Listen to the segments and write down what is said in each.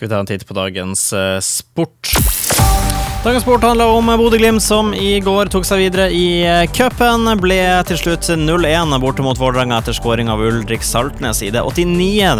Skal vi ta en titt på dagens uh, sport. Dagens sport handler om Bodø-Glimt, som i går tok seg videre i eh, cupen. Ble til slutt 0-1 borte mot Vålerenga etter skåring av Ulrik Saltnes i det 89.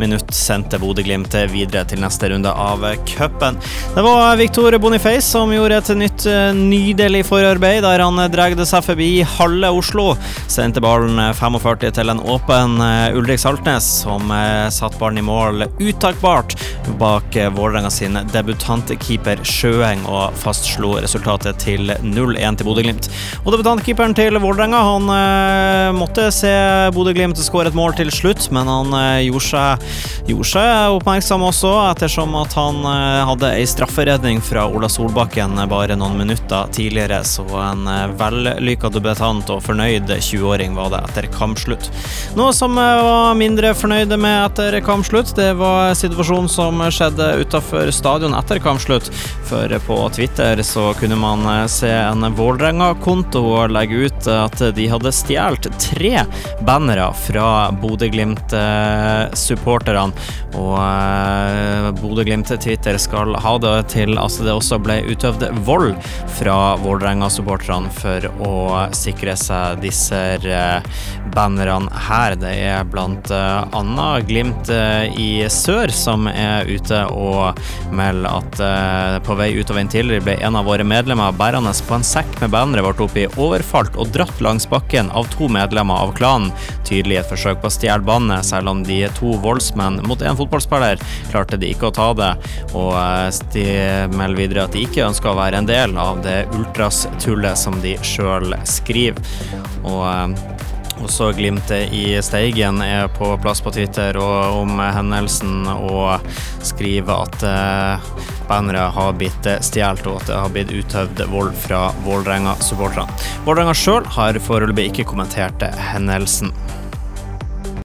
minutt. Sendte Bodø-Glimt videre til neste runde av cupen. Det var Victor Boniface som gjorde et nytt eh, nydelig forarbeid, der han dregde seg forbi halve Oslo. Sendte ballen 45 til en åpen eh, Ulrik Saltnes, som satte ballen i mål utakbart bak Vålerenga sin debutantkeeper Sjøeng. og fastslo resultatet til 0-1 til Bodø-Glimt. Og Debutantkeeperen til Vålerenga han eh, måtte se Bodø-Glimt skåre et mål til slutt, men han eh, gjorde, seg, gjorde, seg, oppmerksom også, ettersom at han eh, hadde ei strafferedning fra Ola Solbakken bare noen minutter tidligere. Så en eh, vellykka debutant og fornøyd 20-åring var det etter kampslutt. Noe som eh, var mindre fornøyde med etter kampslutt, det var situasjonen som skjedde utafor stadion etter kampslutt. For på Twitter så kunne man eh, se en Vålerenga-konto legge ut at de hadde stjålet tre bannere fra Bodø-Glimt-supporterne. Og eh, Bodø-Glimt-Twitter skal ha det til at det også ble utøvd vold fra Vålerenga-supporterne for å sikre seg disse eh, bannerne her. Det er blant annet Glimt i sør som er ute og melder at på vei utover en tidligere ble en av våre medlemmer bærende på en sekk med bannere vårt oppi, overfalt og dratt langs bakken av to medlemmer av klanen. Tydelig et forsøk på å stjele bandet, selv om de to voldsmenn mot én fotballspiller klarte de ikke å ta det. Og eh, de melder videre at de ikke ønsker å være en del av det ultras-tullet som de sjøl skriver. Og eh, også Glimtet i Steigen er på plass på Twitter og om hendelsen og skriver at eh, bannere har blitt stjålet og at det har blitt utøvd vold fra Vålerenga-supporterne. Vålerenga sjøl har foreløpig ikke kommentert hendelsen.